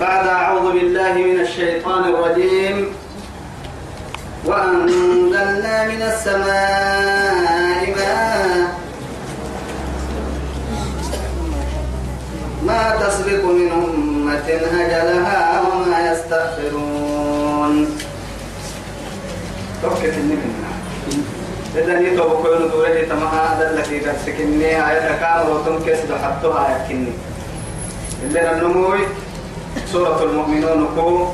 بعد أعوذ بالله من الشيطان الرجيم. وأنزلنا من السماء ماء. ما تسبق من أمة أجلها وما يستأخرون. النبي إذا نيتو بكون دوري تمها هذا الذي تسكنني آية كامل وتنكس حطها يكني اللي النموي سورة المؤمنون كو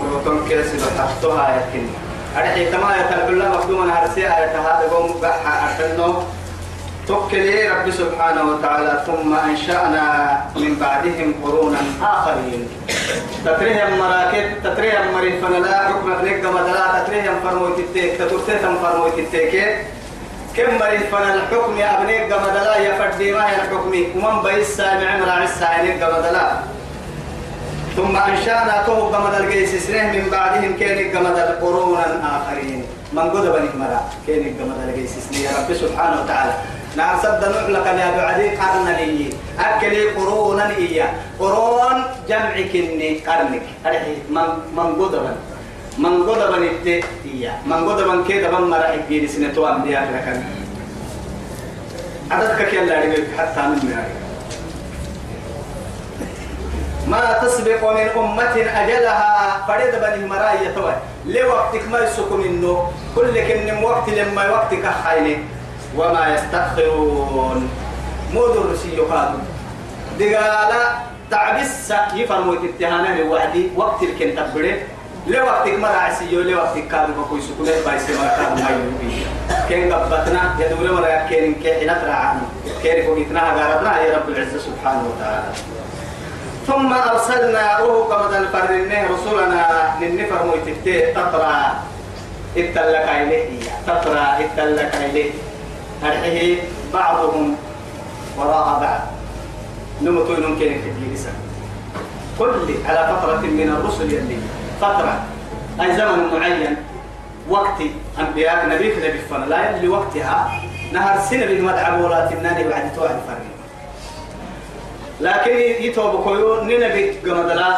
وتنكس حطها يكني أرحي تما يتلقى الله مقدوما هرسي آية هذا قوم بحا أرسلنه توكلي رب سبحانه وتعالى ثم أنشأنا من بعدهم قرونا آخرين. تتريهم مراكب تتريهم مريد فنلا حكم ابنك مدلا تتريهم فرموت التيك تترتهم فرموت التيك كم مريد فن الحكم ابنك مدلا يا فردي ما هي الحكم. ومن بيس سامع مراعي السائلين مدلا ثم أنشأنا توه قمد القيس سنه من بعدهم كينك قمد قرونا آخرين من قد بني مرا كينك قمد القيس سنه يا رب سبحانه وتعالى. نعم سد نعلق يا بعدي قرن لي. أكلي قرونا إياه قرون جمع كني قرنك. من من قدبا من قدبا نتي إياه من قدبا كده من مرأ إجيني سنة توام دي آخر كان عددك كيلا حتى من مرا ما تسبق من أمة أجلها فريد بني مرايا توي. لوقتك ما يسكن إنه. كل كن وقت لما وقتك حيني. وما يستأخرون. مودر سيقال دقالا تعبس يفرموا اتهانا وعدي وقت الكن تبري. لوقتك ما رعسيو لوقتك كادو بكوي سكوني بايسي ما كادو ما يوبي كين قبتنا. يدور مرا كين كين عنه كين فوقتنا غارتنا يا رب العزة سبحانه وتعالى. ثم أرسلنا روح كما الفرنه رسولنا للنفر مويتته تطرى اتلك إليه. تطرى اتلك إليه. أرحيه بعضهم وراء بعض. نمتو ينكين كتير كل على فترة من الرسل يلي. فترة. أي زمن معين. وقت أنبياء نبي في نبي فن. لا يلي وقتها. نهر سنة بمدعب ولا تناني بعد توعد فرنه لكن يتوب كيو ننبي قمدلا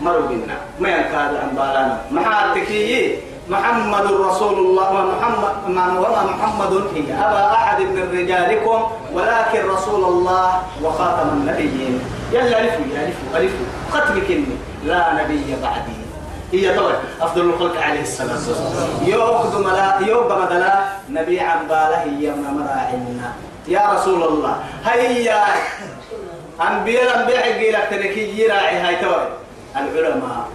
مروا بنا ما ينكاد عن بالانا محاتكي محمد رسول الله ومحمد وما محمد هي. أبا أحد من رجالكم ولكن رسول الله وخاتم النبيين. يلا ألفوا يا ألفوا ألفوا قتلك إني لا نبي بعدي. هي طبعا أفضل الخلق عليه والسلام يوقد ملا يوقد مدلا نبي عن هي مراعنا يا رسول الله. هيا. أنبياء الأنبياء قيل تنكي يراعي هاي توي. العلماء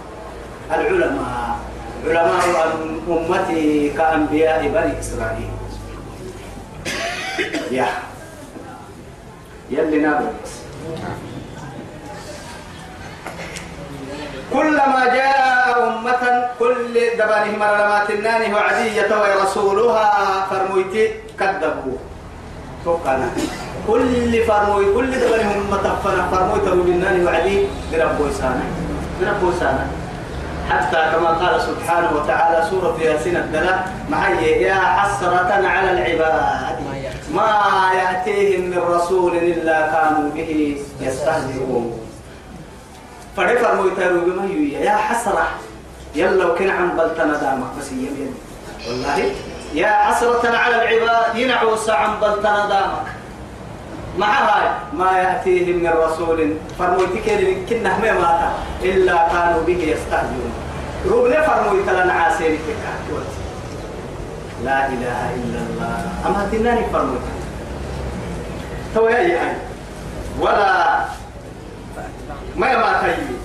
العلماء علماء أمتي كأنبياء بني إسرائيل. يا. يلي نابلس كلما جاء أمة كل دبانه مرلمات النانه وعدية ورسولها فرمويتي كذبوه توقعنا. كل فرموي كل دبنهم متفنا فرموي ترو بالنان وعدي برب وسانا برب وسانا حتى كما قال سبحانه وتعالى سورة ياسين الدلاء معي يا حسرة على العباد ما يأتيهم من رسول إلا كانوا به يستهزئون. فرفع مويتارو بما يا حسرة. يلا وكن عن بلتنا دامك بس يمين. والله يا حسرة على العباد ينعوس عن بلتنا دامك مع هاي ما يأتيهم من رسول فرمويتك كنا ما ماتا إلا كانوا به يستهزئون. روبنا فرمويت لنا عاسين لا إله إلا الله. أما تناني فرمويت. تو يا ولا ما ما تيجي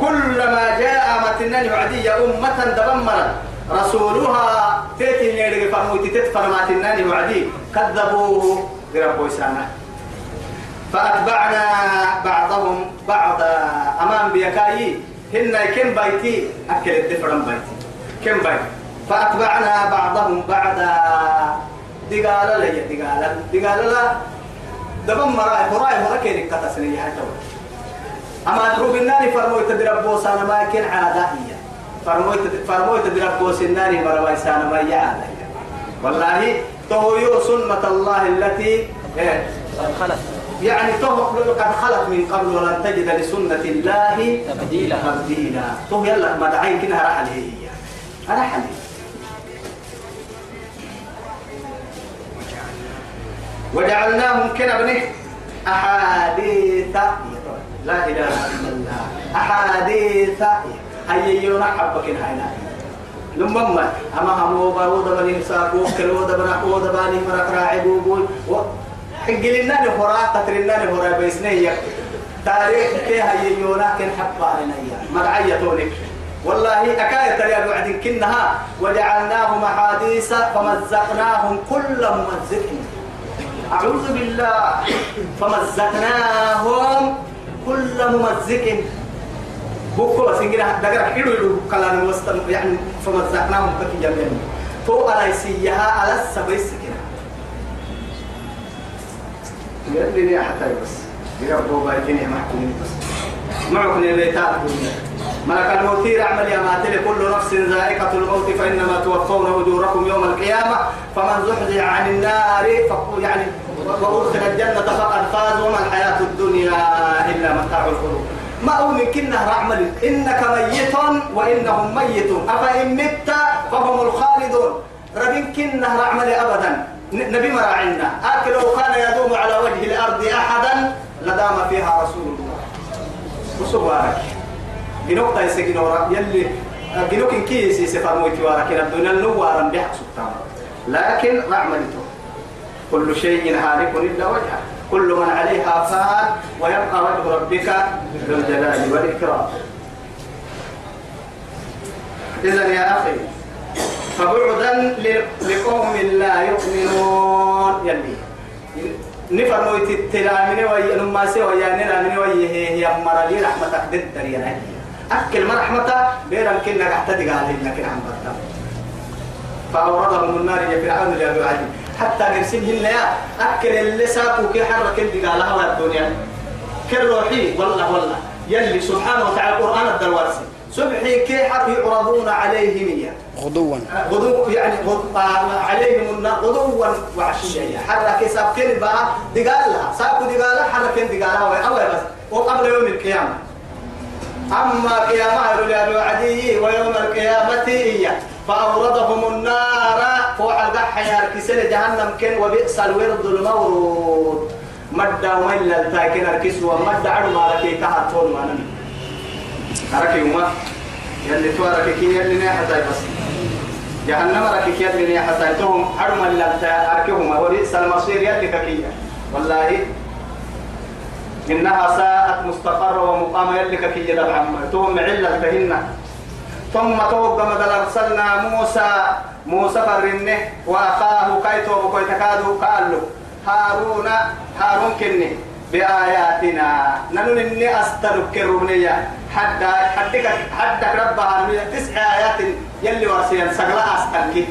كلما جاء متنان عدي أمة دمرت رسولها تيتي نيري فرمويت تتفر ماتنان وعدي. كذبوه. بربو سانه فأتبعنا بعضهم بعض أمام بيكاي. هن كم بيتي؟ أكل الدفرن بيتي. كم بيت؟ فأتبعنا بعضهم بعضا. دقالة لي دقالة دقالة لا. دبم مراي مراي مراكين كتسني حتى أما تروب النار فرموي تدرب بوسانا ما كان عادائية فرموي تدرب بوس النار مرواي سانا ما عادائية والله تو سنة الله التي إيه؟ خلت. يعني قد خلت من قبل ولن تجد لسنة الله تبديلا. تبديلا. تو يلا ما دعين كنا رحل هي. رحل. وجعلناهم كنا بنه أحاديث لا إله إلا الله. أحاديث هيا حبك هنا لما أما هم وبا بني ساقو كل ودا بنا ودا بني مرق راعي بوبول حق لنا نهرا تترنا نهرا بيسنية تاريخ كي هيا يونا كن حبا علينا مرعية تونك. والله أكاية تريد وعد كنها. وجعلناهم أحاديث فمزقناهم كل ممزق. أعوذ بالله. فمزقناهم كل ممزق. بكرة سنجنا دقر حلو له كلام وسط يعني فمزقناهم بكي جميعا تو على سيها على السبيس كنا قال لي حتى بس يربوا بايتين محكومين بس معك للبيتات ملك الموت يعمل يا ماتل كل نفس ذائقة الموت فإنما توفون أجوركم يوم القيامة فمن زحزح عن النار يعني وأدخل الجنة فقد فاز وما الحياة الدنيا إلا متاع القلوب ما هو من كنا رعمل إنك ميت وإنهم ميتون. أفإن مت فهم الخالدون. ربين كنا رعمل أبدا. نبي مراعنا أكل لو كان يدوم على وجه الأرض أحدا لدام فيها رسول الله. وسبارك جنوك تايس جنورا. يلي جنوك إن كيسي سفر مويتي واركين الدنيا النوارا بحق سبتام لكن رعملته كل شيء هالك إلا وجهه. كل من عليها فان ويبقى وجه ربك ذو الجلال والإكرام. إذا يا أخي فبعدا لقوم لا يؤمنون. يلي نفر مويت التلامين ويا نما سوى ويا نلامين ويا هي هي مرالي رحمتك ضد يا أكل ما رحمته بيرم كنا قحتدق عليه لكن عم بطل فأوردهم النار يا فرعون يا أبو علي حتى نرسمهن يا أكل اللي ساقوا كي حرك اللي قالها والدنيا كل روحي والله والله. يلي سبحانه وتعالى القرآن الدرواسي سبحي كي حرف يعرضون عليه مية غدوا. غدو يعني غد آه، عليهم غدوا وعشيا حرك سابكين بقى دقالها سابكوا دقالها حركين دقالها أول بس. وقبل يوم القيامة. أما قيامة يقول عدي ويوم القيامة فأوردهم النار. فوق القح يركسل جهنم كن وبئس الورد المورود. مدى وميل التاكن الكس ومدى عدو ما لكي كهتون ما نمي. أركي وما. يلي توارك كي يلي نيحة بس. جهنم ركي يلي نيحة توم عدو ما لكي وبئس المصير يلي ككية والله إنها ساءت مستقر ومقام يلك كي يدب عما توم علة فهن ثم توقع مدل أرسلنا موسى. موسى فرنه وأخاه كيتو وكيتكادو قالوا هارون هارون كني بآياتنا. ننن إني أسترك الربنية. حد حدك حدك ربها تسع آيات يلي ورسيا سقلا أستركي.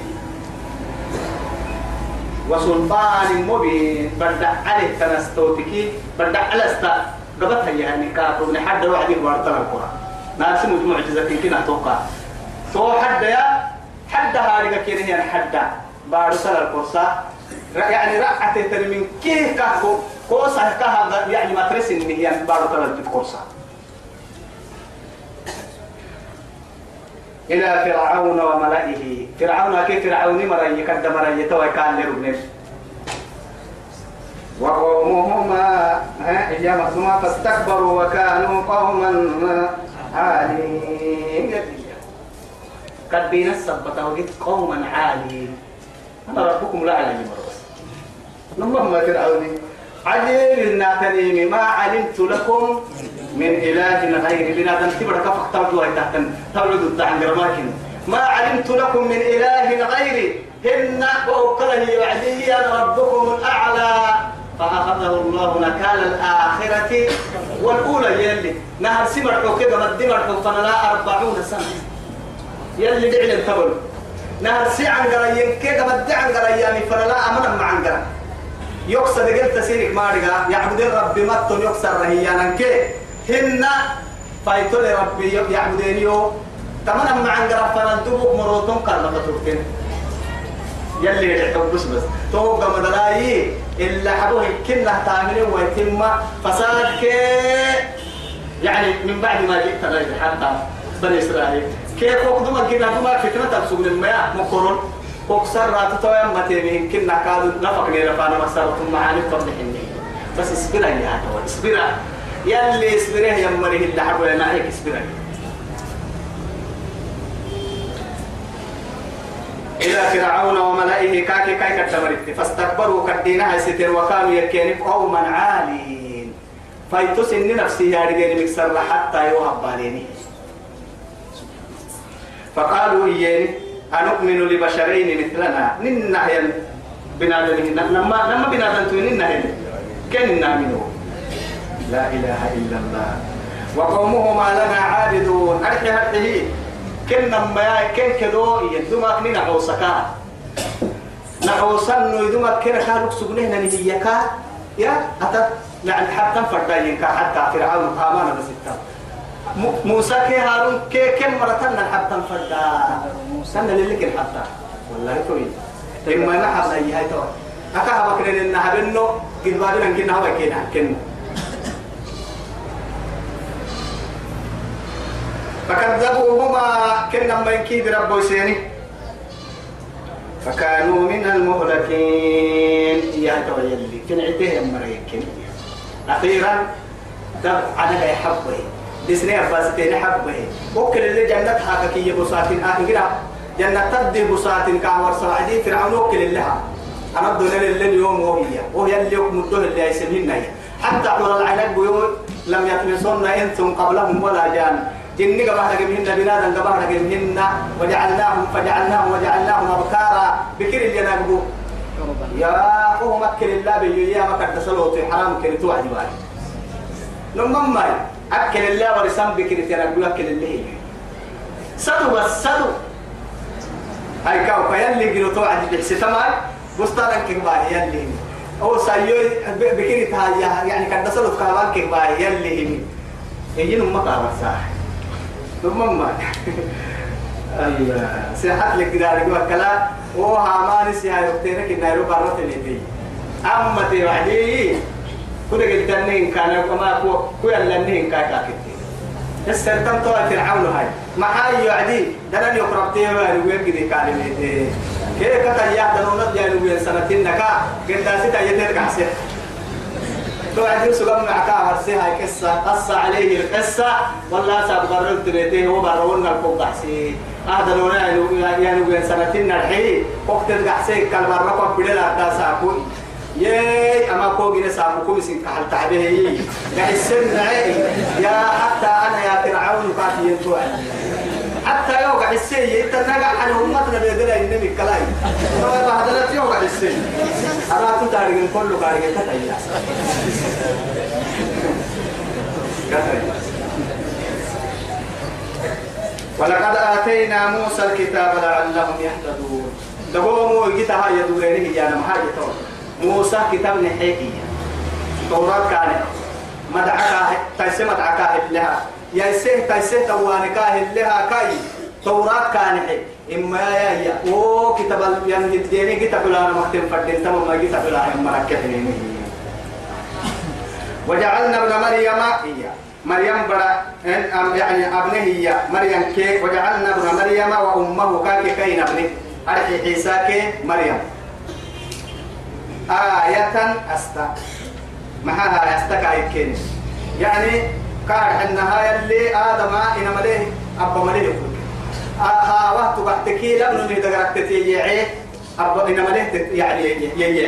وسلطان مبين. بدع عليه تنستوتكي بدع على استا قبتها يعني كاتو من حد واحد يبغى ترى القرآن ناس معجزة كنا توقع تو حد يا حد هارجا كده يعني حد سنة القرصة يعني رأت من كيف كهو كوسا كها يعني ما ترسل بعد سنة القرصة إلى فرعون وملئه. فرعون كيف فرعون مرأي كد مرأي توي كان لربنه وقومهما مخزومة فاستكبروا وكانوا قوما عالين. قد بين السبت وقت قوما عالين. أنا ربكم لا أعلم مرس اللهم فرعون عجيب الناتنيم ما علمت لكم من إله غير بنادم تبرك فقط ترجوها تحت تولد الدعم برماكن ما علمت لكم من إله غيري. هن وأكله وعدي ربكم الأعلى. فأخذه الله نكال الآخرة والأولى. يلي نهر سمر كده مدمر فنلا أربعون سنة. يلي دعنا تبل نهر سي عن قريين كده مدي عن قريين فنلا أمنا مع عن قريين يقصد قلت سيرك مارغا يعبد ربي متن يكسر رهيانا. كي هن فايتول ربي يعبدين يو. تمنا مع عن قريين فنندبوك مروتون كالما تتوكين يلي يحب بس بس. توقع مدلاي. إلا حبوه كنا تعملين ويتم فساد يعني من بعد ما جئت حتى بني إسرائيل. كيف وقدما كنا دوما فتنة تبسوم المياه مقرون وكسر رات تويا متيمين كنا كادو نفق لي رفانا مسارة معاني فرحني بس اصبر يا تو اصبر يلي مريه اللي حبوا لنا هيك اصبر إلى فرعون وملئه كاكي كاي كتمرت فاستكبروا كدينها ستر وكانوا يكيني قوما عالين. فايتسن نفسي يا رجال مكسر حتى يوهب باليني. فقالوا إياني أنؤمن لبشرين مثلنا؟ ننا هي بنادمين لما لما بنادم تويننا هي كن نامنوا لا إله إلا الله. وقومهما لنا عابدون. أرحي هذه كن ما كن كدو يدوما كني نعوسكا. نعوسن يدوما كن كانوا سجنه نهيكا يا أتا يعني حتى فردين حتى فرعون قامنا بس موسى كي هارون كي كم مرتنا حتى فردا. سنة اللي كن حتى. والله كوي إما نحن أي هاي توا أكا بكرين إن هبنو قد بعدين كنا هوا كنا كنا فكذبوهما كنا ما يكيد ربو سيني فكانوا من المهلكين. يا توا يلي كن عده مريكين. أخيرا دب على يحبه دسني أباس تين حبه وكل اللي جنة حاكا كي بساتين آخرا جنة تبدي بساتين كعور سعدي فرعون وكل اللي أنا اللي اليوم وهي. وهي اللي يكمدوه اللي يسمينا حتى حول العلاج بيوم لم يتمسون أنتم قبلهم ولا جان. جني قبل رجمهن بنادا قبل رجمهن وجعلناهم فجعلناهم وجعلناهم أبكارا. بكر اللي نقبو يا هو مكر الله بيجي يا مكر تسلوت. حرام كنت واحد واحد. لما ما أكل الله ورسام بكر ترى أكل الله سدو بس سدو. هاي كاو فيلي قلوا توعد بحسي تمام بستان كبار يلي أو سايو بكري تايا يعني كان دسلو كمان كبار يلي هم يجي كبار صح ثم ما سيحت لك دارك وكلا وها ما نسي هاي وقتنا كنا يروح برا تلي أما توعدي كل قد تنين كان كما كو كو يلنين كاكاكتي السرطان طوال فرعون هاي ما هاي يعدي دنا يقرب تيما وين كده كلمة كيف كتا يا نضيا وين سنتين نكا قد سيتا يدير كاسه توعد سلام معك هرسي هاي قصة قصة عليه القصة والله ساب قررت تبيته هو بارون الكوب بحسي هذا لو يعني وين سنتين نرحي وقت القحسي كالبرقة بدل أداسا كوي ياي أما كوجي نسا مكوم سين كحل تعبه يا يا حتى أنا يا فرعون كافي ينتوع حتى يوقع السي انت نقع عن امتنا بيدنا النبي كلاي. ما بهدلت يوقع السي أنا كنت ارجع كله قاعد كتايا ولقد آتينا موسى الكتاب لعلهم يهتدون. دقوموا جيتها يدورين هي أنا محاجة موسى كتاب نحيكي. توراة كان مدعكا تيسي مدعكا لها. يا سيه تيسيه توانكا لها كاي. توراة كان إما يا يا أو كتاب يعني الديني كتاب لا مختم فردين تمام ما كتاب لا مركبين وجعلنا ابن مريم هي. مريم بڑا يعني أبنه هي. مريم كي. وجعلنا ابن مريم وأمه كاكي كين أبنه. أرحي عيسى كي مريم. آية أستا معها أستكا يكين يعني كان النهاية اللي آدم إن مليه أبا مليه ها وقت بحتكي لم نجد قرأت تيجي أبا إن مليه يعني يجي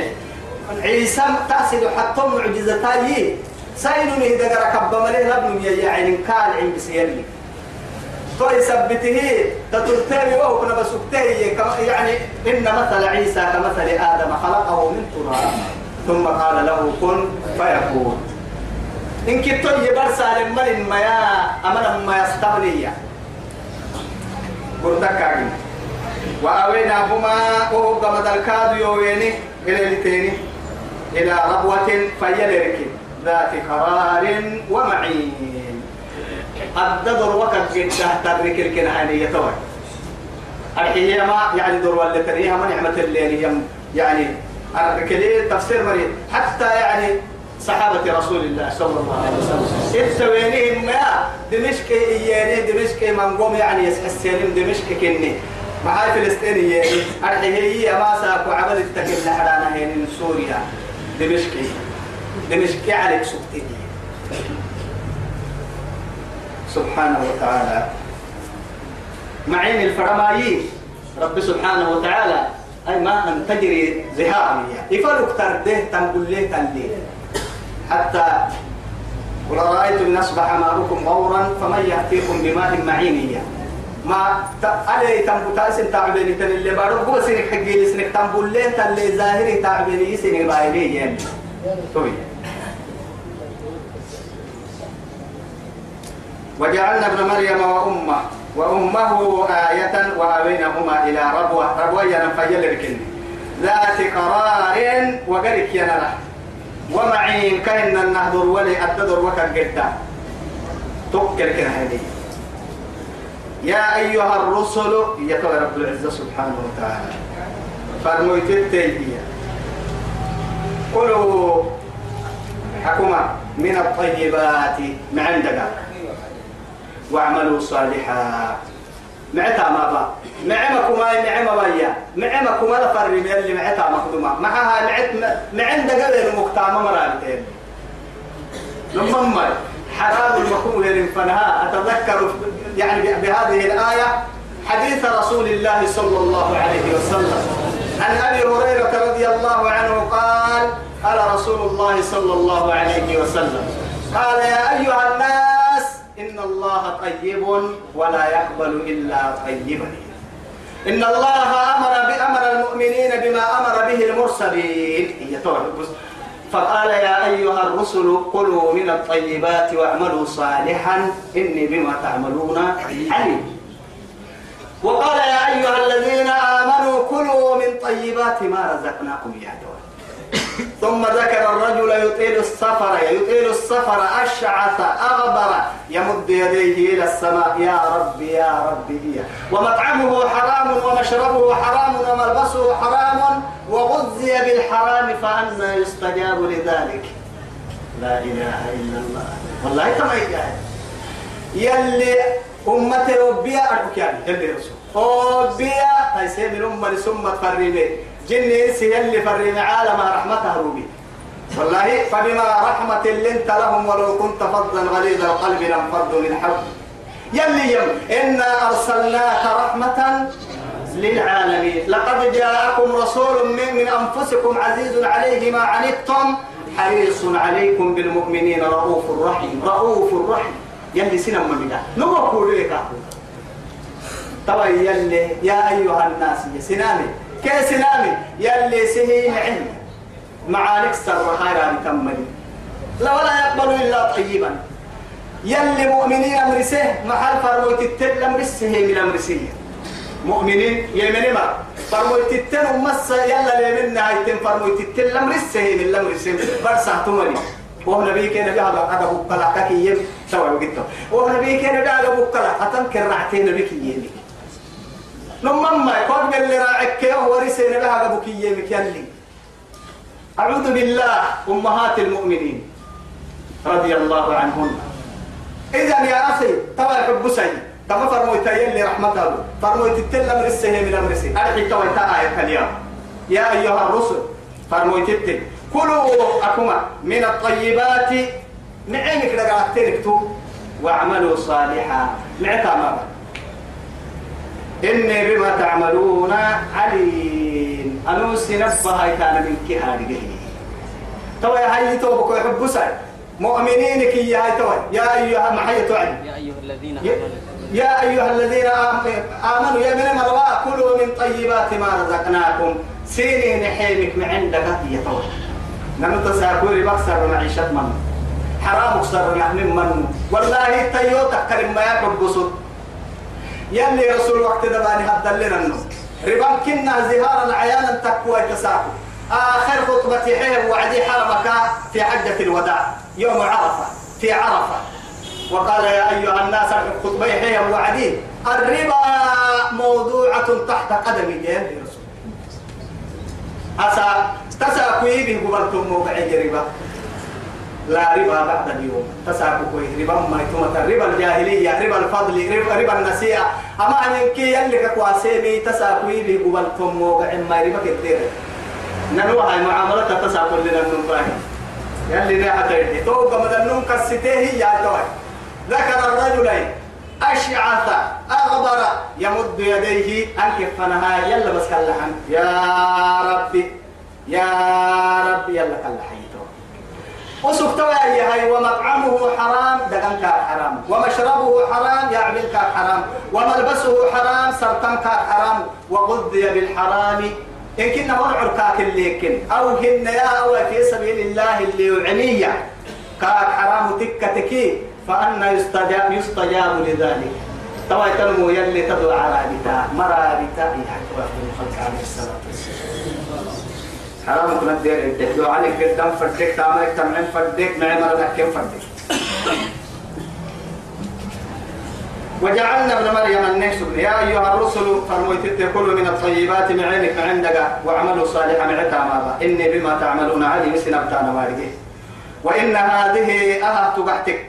عيسى تأسد حتى معجزتاي. ساينو نهد قرأ أبا مليه لم يجي يعني كان عين بسيرلي توي سبته تترتابي وهو كنا بسكته كما يعني إن مثل عيسى كمثل آدم خلقه من تراب ثم قال له كن فيكون. إن كنت يبرسى لمن ما يا أمنا ما يستغني قرتك وأويناهما وهو قمد الكاد يويني إلى التاني إلى ربوة فيلرك ذات قرار ومعين. الدبر وقت قد تحترك الكنهانية توي. هي ما يعني دور ولا تريها ما نعمة الليل يعني كليه تفسير مريض. حتى يعني صحابة رسول الله صلى الله عليه وسلم. التوينهم ما دمشق يعني دمشق منقوم يعني يسحسين دمشق كني. معاي فلسطيني يعني هي ما سأكو عمل التكل حرانا هي من سوريا. دمشق دمشق عليك سبتي سبحانه وتعالى. معين الفرمايين رب سبحانه وتعالى. أي ما أن تجري زهارا يفرق ترده تنقل له تنليه حتى قل رأيتم إن أصبح ماؤكم غورا فمن يأتيكم بماء معين ما علي تنبو تاسم تعبيني تن اللي بارو هو سنك حقي لي سنك تنبو اللي تن ظاهري تعبيني سنك بايلي يعني طوي وجعلنا ابن مريم وأمه وأمه آية وأوينهما إلى ربوة. ربوة ينفيل بكن ذات قرار وقرك ينرح ومعين كأن النهدر ولي الددر وكا قرتا تكر كنا هذه. يا أيها الرسل يتوى رب العزة سبحانه وتعالى. فرميت التيجية قلوا حكما من الطيبات عندك. واعملوا صالحا. معتا ما با. معمكم ما معما بايا معمكم ما فرم يلي معتا مخدومة. معها معت معند قبل مقتام مرانتين لما حرام المكون فنها. أتذكر يعني بهذه الآية حديث رسول الله صلى الله عليه وسلم. عن أبي هريرة رضي الله عنه قال قال رسول الله صلى الله عليه وسلم. قال يا أيها الناس إن الله طيب ولا يقبل إلا طيبا إن الله أمر بأمر المؤمنين بما أمر به المرسلين. فقال يا أيها الرسل كلوا من الطيبات واعملوا صالحا. إني بما تعملون عليم. وقال يا أيها الذين آمنوا كلوا من طيبات ما رزقناكم يا دول ثم ذكر الرجل يطيل السفر يطيل السفر أشعث أغبر يمد يديه إلى السماء يا رب يا رب يا ومطعمه حرام ومشربه حرام وملبسه حرام وغذي بالحرام فأنا يستجاب لذلك. لا إله إلا الله. والله كما يجاهد يلي أمتي ربيا أربك يعني يلي رسول. ربيا هاي سيمي الأمة لسمة فرمي جني سيلي فرين عالم رحمته روبي. والله فبما رحمة لنت لهم ولو كنت فظا غليظ القلب لانفضوا من حولك يلي يم إنا أرسلناك رحمة للعالمين. لقد جاءكم رسول من, من أنفسكم عزيز عليه ما عنتم حريص عليكم بالمؤمنين رؤوف رحيم. رؤوف رحيم. يلي سنم من نمو قولي توا يلي يا أيها الناس يا سنامي كيس نامي. يلي سهي علم معانك سر خيرا تمني لا ولا يقبل إلا طيبا. يلي مؤمنين أمرسه محل فروت التل أمرسه من أمرسه. مؤمنين يمني ما؟ فروت التل ومس يلا لمن هايتين فروت التل أمرسه من الأمرسه برسا تمني. وهو نبي كان بيها هذا؟ بكلا كي يم سوى وقته وهو نبي كان بيها بكلا أتنكر رعتين نبي كي يمي لما ما يقول اللي راعك ورسين لها بكية مكيالي أعوذ بالله أمهات المؤمنين رضي الله عنهن إذا يا أخي تبا يحب سي تبا فرمويت يلي رحمته فرمويت التل من السهي من السهي أرحي تويت آية اليوم يا أيها الرسل فرمويت التل كلوا أكما من الطيبات نعمك لقاعدتين واعملوا صالحا ما بقى إني بما تعملون عليم. أنو سنبها كان من كهارجه توا يا هاي تو بكو يحب سعي مؤمنين كي يا توا يا أيها محية توعد يا أيها الذين آمنوا. يا أيها الذين آمنوا. يا من مروا كلوا من طيبات ما رزقناكم. سيني نحيمك من عندك. يا توا نمت ساكوري بكسر معيشة من. حرام اكسر من من. والله تيوتا كلمة ما يحب يلي رسول وقت دباني هبدا لنا النو ربان كنا زهارا عيانا تقوى تساكو آخر خطبة حيه وعدي حرمك في حجة الوداع. يوم عرفة في عرفة. وقال يا أيها الناس خطبة حيه وعدي. الربا موضوعة تحت قدم يا رسول. أسا تساكوي به قبلتم موقع جريبا لا ربا بعد اليوم. تساكوي ربا ما يتومت ربا الجاهلية. ربا الفضل. ربا, ربا النسيئة. أما أن ينكي يلي كواسيمي. تساكوي به قبلتم موقع ما ربا كثير ننوها المعاملة تساكوي لنا النفاهي يلي نحن تردي توقع مدنون كالستيه يا توي. ذكر الرجلين. أشعث. أغبر. يمد يديه. أنك فنها يلا بس كلحن يا ربي. يا ربي. يلا كلحيته وسكتوا يا هاي ومطعمه حرام دقن كار حرام ومشربه حرام يعمل حرام وملبسه حرام سرطان حرام وغذي بالحرام. إن كنا ونعر كاك الليكن أو هن يا أو في سبيل الله اللي يعنيه كاك حرام تكتكي فأنا يستجاب يستجاب لذلك. توا تنمو يلي تدعو على بتاع مرا بتاع الخلق عليه الصلاة والسلام. حرام كنا دير تدعو عليك قدام فردك تعملك تمعين فردك معي مرة كم فردك وجعلنا ابن مريم النفس يا أيها الرسل فرميت كلوا من الطيبات من عينك عندك. واعملوا صالحا معك ماذا إني بما تعملون علي مثل أبتان وارجه وإن هذه أها تبحتك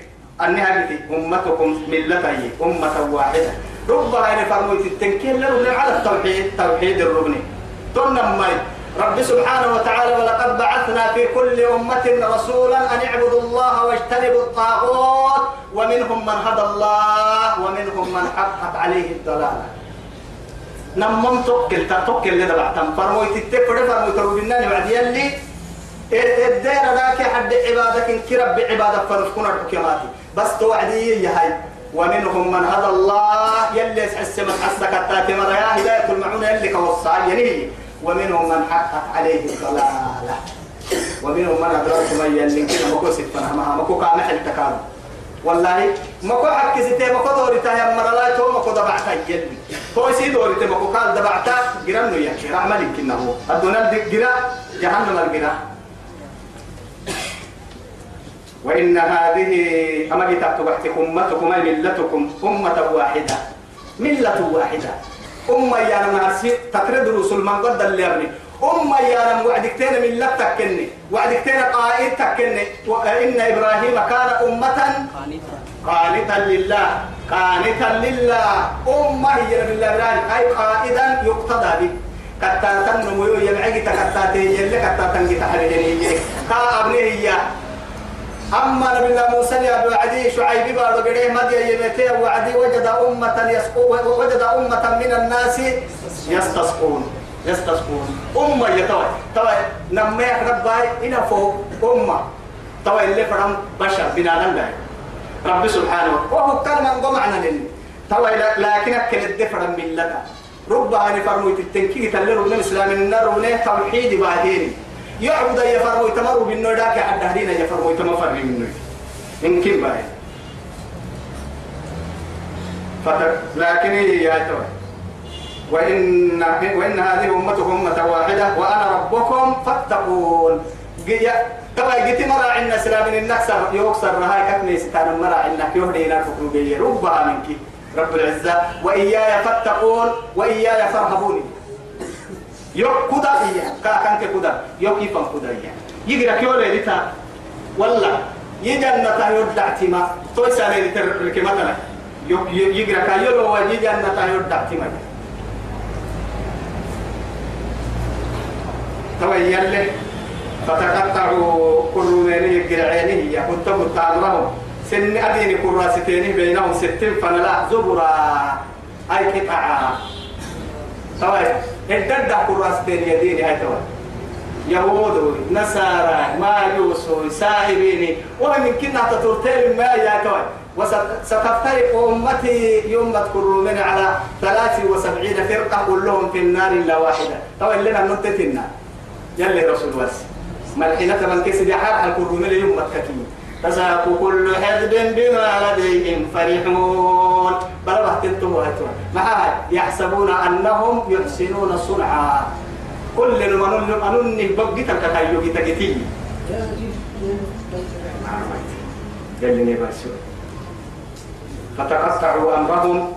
أنها بتي أمتكم ملتي. أمة واحدة. ربها إن فرميت التنكيل له على التوحيد توحيد الركن تنمي. رب سبحانه وتعالى ولقد بعثنا في كل أمة رسولا أن اعبدوا الله واجتنبوا الطاغوت ومنهم من هدى الله ومنهم من حقت عليه الضلالة. نمم توكل توكل لنا بعتم فرمويت التفر فرمويت ربنا بعد يلي الدير ذاك حد عبادك كرب بعبادة فرسكون الحكماتي بس توعدي يا هاي. ومنهم من هدى الله يلي يسحس من حسك التاتي مريا هداية المعونة يلي كوصى ينهي ومنهم من حقت عليه الضلالة. ومنهم من أدرك من يلي. كنا مكو سفنا ما مكو كامح التكاد والله مكو ستة مكو دوري تايا مرلا تو مكو دبعتا يلي. تو سي دوري تي مكو قال دبعتا جرم يا شيخ عمل كنا هو الدنيا الجرا جهنم الجرا وإن هذه أما كتبت بحث أمتكم ملتكم أمة واحدة. ملة واحدة. أمة يا ناس تقرد رسول من قد اللي أمة يا نم وعدك تين من لا تكني. وعدك تين قائد تكني. وإن إبراهيم كان أمة قانتا لله. قانتا لله. أمة هي بالله إبراهيم. أي قائدا يقتدى به. كتا تنمو يمعي كتا تيجي كتا تنجي كا أبني هي. أما نبي الله موسى يا وعدي شعيب بارو قريه مدي يمتي وعدي وجد أمة يسقون وجد أمة من الناس يستصقون. يستصقون. أمة يتوي توي. نما يحرب باي إنا فوق أمة. توي اللي فرم بشر بنا الله رب سبحانه وهو كلمة قمعنا لني توي لكن أكل الدفر من لك ربما نفرموا التنكيت اللي ربنا الإسلام النار ونه توحيد بعدين يعبد يفرموا يتمروا بالنور داك حد هدينا يفرموا يتمفر منه يمكن باي. فتر لكن يا توي. وإن وإن هذه أمتكم أمة واحدة وأنا ربكم فاتقون. تبا جيت مرا عنا سلام النكسر يوكسر رهاي كتني ستان مرا عنا يهدي إلى الحكم بي ربها منك. رب العزة. وإياي فاتقون وإياي فارهبوني. يو كودا إياه كا كانك كودا يو كيفان كودا إياه يجرا كيولي لتا والله يجنة يودع تيما توي سنة لترك مثلا يجرا كيولو ويجنة يودع تيما توي يلي فتقطعوا كل من يقرعينه يا كنت متعلمهم سن أديني كراستين بينهم ستين فنلا زبرا أي قطعة توي الدد كراستين يديني هاي توي يهود نصارى ماجوس سائبيني ومن كنا تطرتين ما يا توي وستفترق أمتي يوم تذكروا من على 73 فرقة كلهم في النار إلا واحدة. طبعا لنا ننتهي يلي رسول الله ملحنة من كسد حرح الكروم يوم مكتين تساق كل حزب بما لديهم فرحون. بل بحتنتم وهتوا معها يحسبون أنهم يحسنون صنعا. كل من أنني بقيت الكتايو كتاكتي يلي نباسو فتقطعوا أمرهم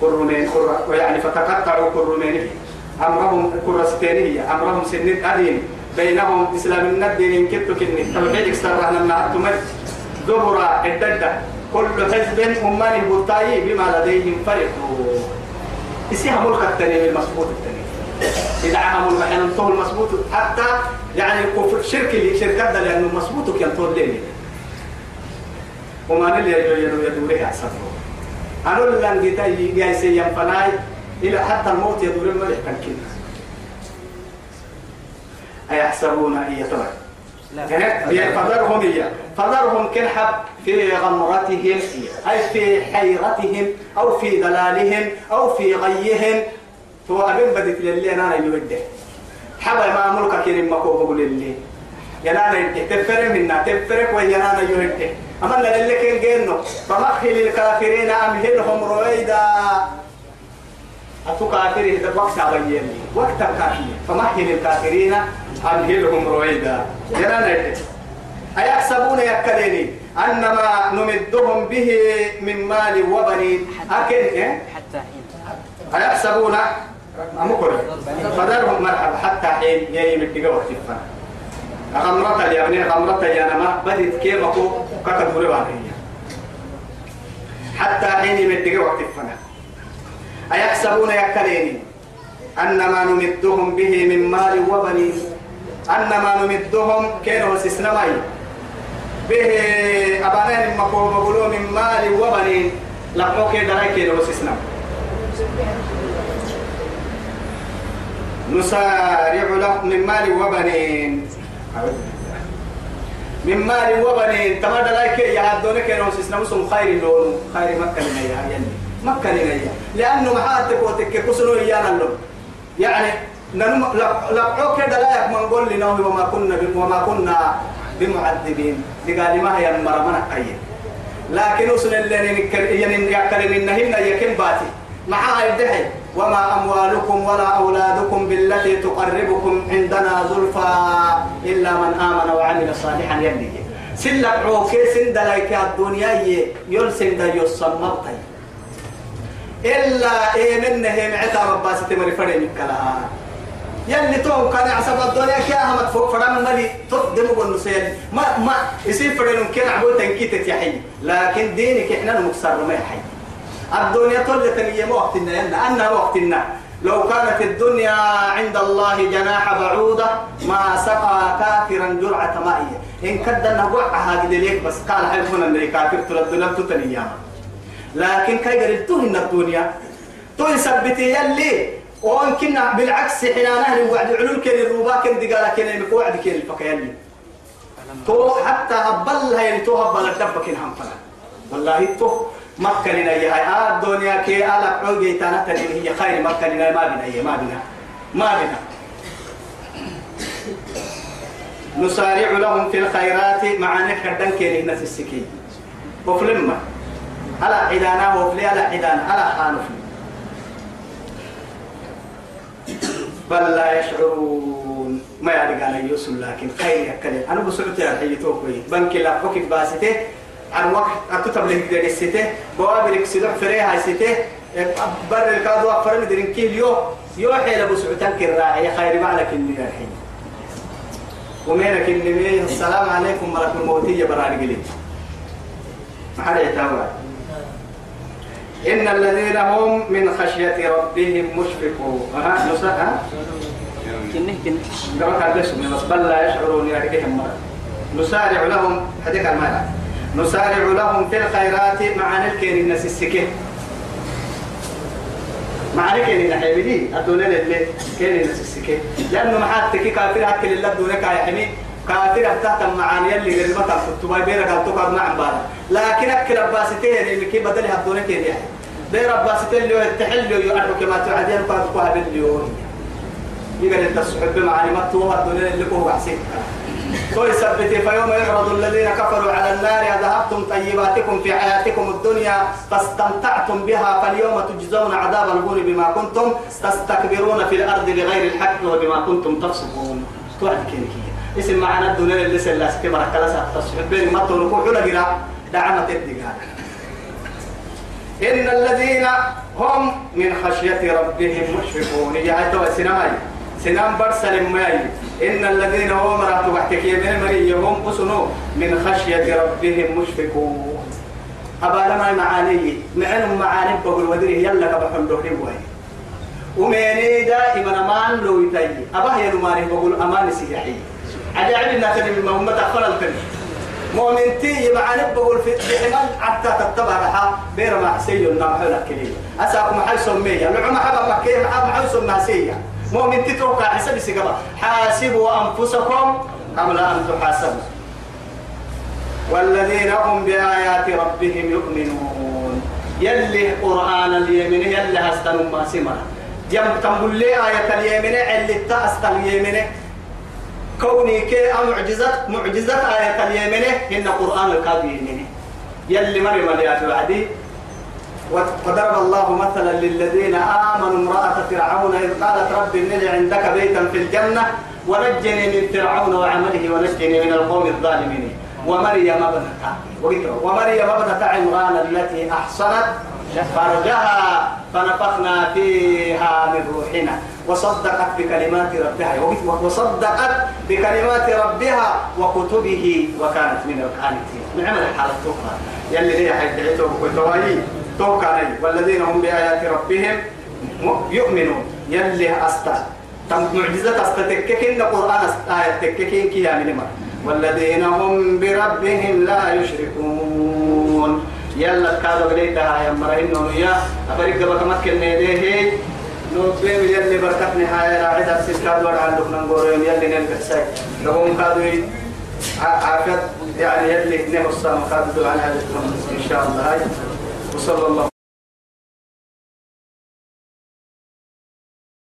كرمين كر يعني فتقطعوا كرمين. أمرهم كرستينية أمرهم سنين أدين بينهم إسلام الدين إن كتو كني. توحيد اكسرنا لما أتمر زبرا الددة كل حزب أمان البطاي بما لديهم فرحوا. يسيها ملك التاني المسبوط التاني. يدعها ملك حين انتهوا المسبوط. حتى يعني كفر شرك اللي شركات لأنه مسبوط كان طول ليني وما نلي يدو يدو ليه أنا لن جيتاي جاي سيام فناي. إلى حتى الموت يدور الملك كان كده. أيحسبون أن يترك فذرهم إياه فذرهم كنحب في غمرتهم أي في حيرتهم أو في ضلالهم أو في غيهم. تو أبين بدت للي أنا يبدأ حبا ما ملك كريم مكوب للي ينانا تفرق منا تفرق وينانا يهده أما اللي كان جينو فمخل الكافرين أمهلهم رويدا. أتو كافر وقت عبيني وقت كافر فمهل الكافرين أمهلهم رويدا. ينانا أيحسبون يكليني أنما نمدهم به من مال وبنين. أكن إيه؟ حتى حين. أيحسبون؟ أمكر فدرهم مرحبا. حتى حين. يجي من وقت الفن غمرة اليمنين غمرة اليمنين بدت كيف أكو كتب هي حتى حين يمدق وقت الفن أيحسبون يكليني أنما نمدهم به من مال وبنين. أنما نمدهم كانوا سسنمي به أبانين مقوم بلو من مال وبنين. لقوك دراي كانوا سسنم نسارع له من مال وبنين. من مال وبنين. تما دلاك يا هدونك كانوا سسنم سم خير لون. خير مكة لنا يعني. مكة لنا لأنه محاتك وتك كسنو إيانا لهم يعني ننم لقعوك دلاك من وما كنا وما كنا بمعذبين. ما هي المرمى كيه لكن وصل اللي يعني يأكل منهن وما أموالكم ولا أولادكم بالتي تقربكم عندنا زلفى إلا من آمن وعمل صالحا يبني سلا عوكي سند لك الدنيا يلسن دا يصممتي إلا إيه منه معتا رباسي تمري فرين الكلام يلي تو كان عصب الدنيا كي أهمت فوق فرام مالي تقدم والنسيل ما ما يصير فرين كي عبود تنكيت يحيي لكن دينك إحنا المكسر ما يحيي الدنيا طلت اليوم وقتنا يلا أنا وقتنا. لو كانت الدنيا عند الله جناح بعوضة ما سقى كافرا جرعة مائية. إن كدنا وقعها قد ليك بس قال حيثنا اللي كافر ترى الدنيا تتنيا لكن كي قريتوه إن الدنيا؟ تو يثبتي يلي. وان كنا بالعكس حين نهر وعد علول كان الروبا كان دقالا كان وعد كان الفكيالي تو حتى هبل هاي تو هبل الدب كان هم فلا. والله تو مكة لنا يا آه الدنيا كي على عوجي تانا هي خير مكة لنا ما بنا هي ما بنا. ما بنا. نسارع لهم في الخيرات مع نكدن كي نفس السكين. وفلما. على عدانا وفلي على عدانا على حانفلي بل لا يشعرون. ما يعرف عن يوسف لكن خير يكلم أنا بسرعة يا حي توقي بنك لا فوق باسته. عن وقت أتوتب لك دري سته بوابر كسيدو فريها سته بر الكادو أفرم درين كيل. يو يو حيل بسرعة كراعي خير ما لك إني الحين ومينك إني السلام عليكم. ملك الموتية براني قليل ما حدا يتابع إن الذين هم من خشية ربهم مشفقون. ها؟ كنه كنه. بس بل لا يشعرون مرة نسارع لهم هذيك المعنى نسارع لهم في الخيرات مع الكين الناس السكين. مع الكين الحبيبي الدنيا اللي كين الناس السكين. لأنه محاتك كافر حتى لله دونك يا حمي. كافر تحت معاني اللي غير ما تفوت ما بينك تقعد مع بعض لكن أكل أباستين اللي كي بدلها دونك يعني؟ دير أباستين اللي يتحل يعرف كما تعدين فاتقوها باليوم يقدر التصحب بمعاني ما توها الدنيا اللي هو حسين توي ثبتي فيوم يعرض الذين كفروا على النار. ذهبتم طيباتكم في حياتكم الدنيا. فاستمتعتم بها. فاليوم تجزون عذاب الهون بما كنتم تستكبرون في الأرض بغير الحق وبما كنتم تفسقون. توعد كينكية اسم معنا الدنيا اللي سلا سكبر كلا ستصحب بين ما تنقوا حلا جرا دعمت الدقاء. إن الذين هم من خشية ربهم مشفقون. يا تو سناي. سنام برسل ماي. إن الذين هم مرات وحتك من مري هم أسنو من خشية ربهم مشفقون. أبا لما معاني معن معاني بقول ودري يلا كبحن دوري وين وميني دائما أمان لو يتي أبا هي نماري بقول أمان سياحي. عجائب الناس من هم تأخر الفيلم مؤمن تي معاني بقول في حمل حتى تتبع لها بير ما حسي النام حول كلي أساق ما حي سمية لعما حبا مكية ما حي سمها سيا مؤمن تتوقع حسب سيقبا حاسبوا أنفسكم قبل أن تحاسبوا والذين هم بآيات ربهم يؤمنون. يلي قرآن اليمين يلي هستن ما سمع. جم تنبل لي آية اليمين اللي تأست اليمين. كوني كي معجزة معجزة آية اليمين إن قرآن الكافيين. يلي مريم اليات وعدي وضرب الله مثلا للذين آمنوا امرأة فرعون إذ قالت رب لي عندك بيتا في الجنة ونجني من فرعون وعمله ونجني من القوم الظالمين. ومريم ابنة ومريم ابنة عمران التي أحصنت فرجها فنفخنا فيها من روحنا. وصدقت بكلمات ربها. وصدقت بكلمات ربها وكتبه وكانت من القانتين. عمل الحالة التوقع يلي ليه حيث وتوايي توقع والذين هم بآيات ربهم يؤمنون. يلي أستا. معجزة أستتككين القرآن آية تككين. كيا من والذين هم بربهم لا يشركون. يلا كادو قليتها يا مرهن يا أفريق بك مكن نيديه نوبين يلي بركتني هاي راعدة سيسكاد ورعا لكنا نقولين يلي ساي لهم كادو عافيت يعني يلي نهو السلام كادو عن هذا إن شاء الله وصلى الله